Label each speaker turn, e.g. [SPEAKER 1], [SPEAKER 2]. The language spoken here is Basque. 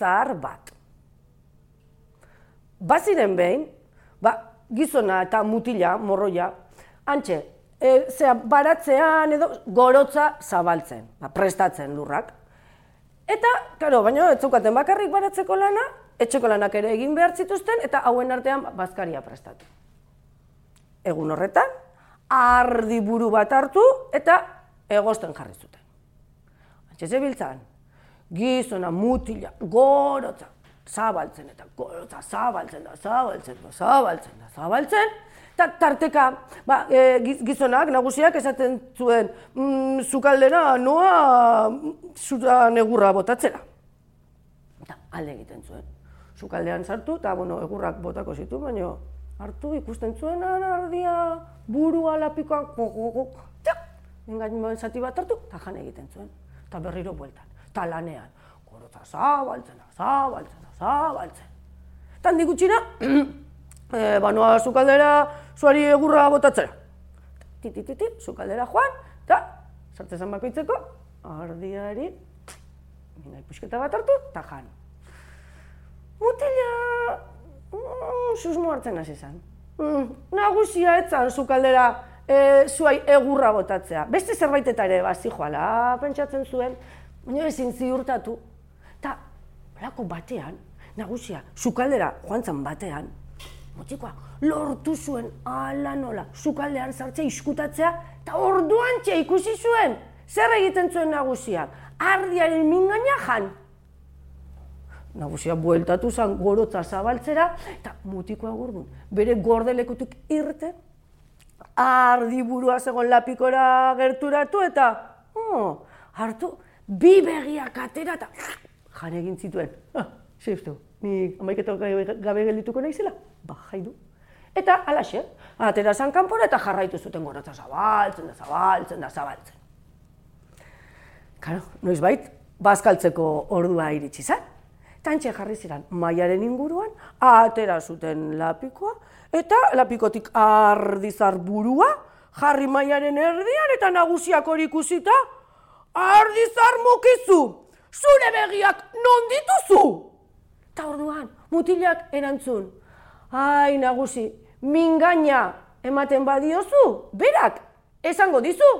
[SPEAKER 1] zahar bat. Baziren behin, ba, gizona eta mutila, morroia, antxe, e, zera, baratzean edo gorotza zabaltzen, ba, prestatzen lurrak. Eta, karo, baina ez zukaten bakarrik baratzeko lana, etxeko lanak ere egin behar zituzten, eta hauen artean bazkaria prestatu. Egun horretan, ardi buru bat hartu eta egosten jarri zuten. Antxe biltzan, gizona, mutila, gorotza, zabaltzen eta gorotza, zabaltzen da, zabaltzen da, zabaltzen da, zabaltzen, eta tarteka ba, e, gizonak, nagusiak esaten zuen mm, zukaldera noa zura negurra botatzera. Eta alde egiten zuen. Zukaldean sartu eta bueno, egurrak botako zitu, baina hartu ikusten zuen ardia burua lapikoa, kukukuk, txak, zati bat hartu, eta jan egiten zuen. Eta berriro bueltan, eta lanean eta zabaltzen zabaltzen zabaltzen. Eta handik gutxina, e, banoa zukaldera zuari egurra botatzera. Titititi, zukaldera joan, eta sartzezan bakoitzeko, ardiari, minai pusketa bat hartu, eta jan. Mutila, mm, susmo hartzen hasi zen. Mm, nagusia etzan zukaldera e, zuai egurra botatzea. Beste zerbait ere bazi joala, pentsatzen zuen, baina ezin ziurtatu, Eta, lako batean, nagusia, sukaldera joan zan batean, motikoa, lortu zuen ala nola, sukaldean sartzea iskutatzea, eta orduan txe ikusi zuen, zer egiten zuen nagusia, ardiaren mingaina jan. Nagusia bueltatu zen gorotza zabaltzera, eta mutikoa gordun, bere gordelekutuk irte, ardi burua zegoen lapikora gerturatu, eta, oh, hartu, bi begiak atera, eta jan egin zituen. Ah, ze uste, ni amaiketan gabe geldituko naizela? Ba, jaidu. Eta, alaxe, atera zan kanpora eta jarraitu zuten gorotza zabaltzen da, zabaltzen da, zabaltzen. Karo, noiz bait, bazkaltzeko ordua iritsi zen. Tantxe jarri ziren maiaren inguruan, atera zuten lapikoa, eta lapikotik ardizar burua, jarri maiaren erdian, eta nagusiak hori ikusita, ardizar mukizu! zure begiak non dituzu? Ta orduan, mutilak erantzun. Ai, nagusi, mingaina ematen badiozu, berak, esango dizu,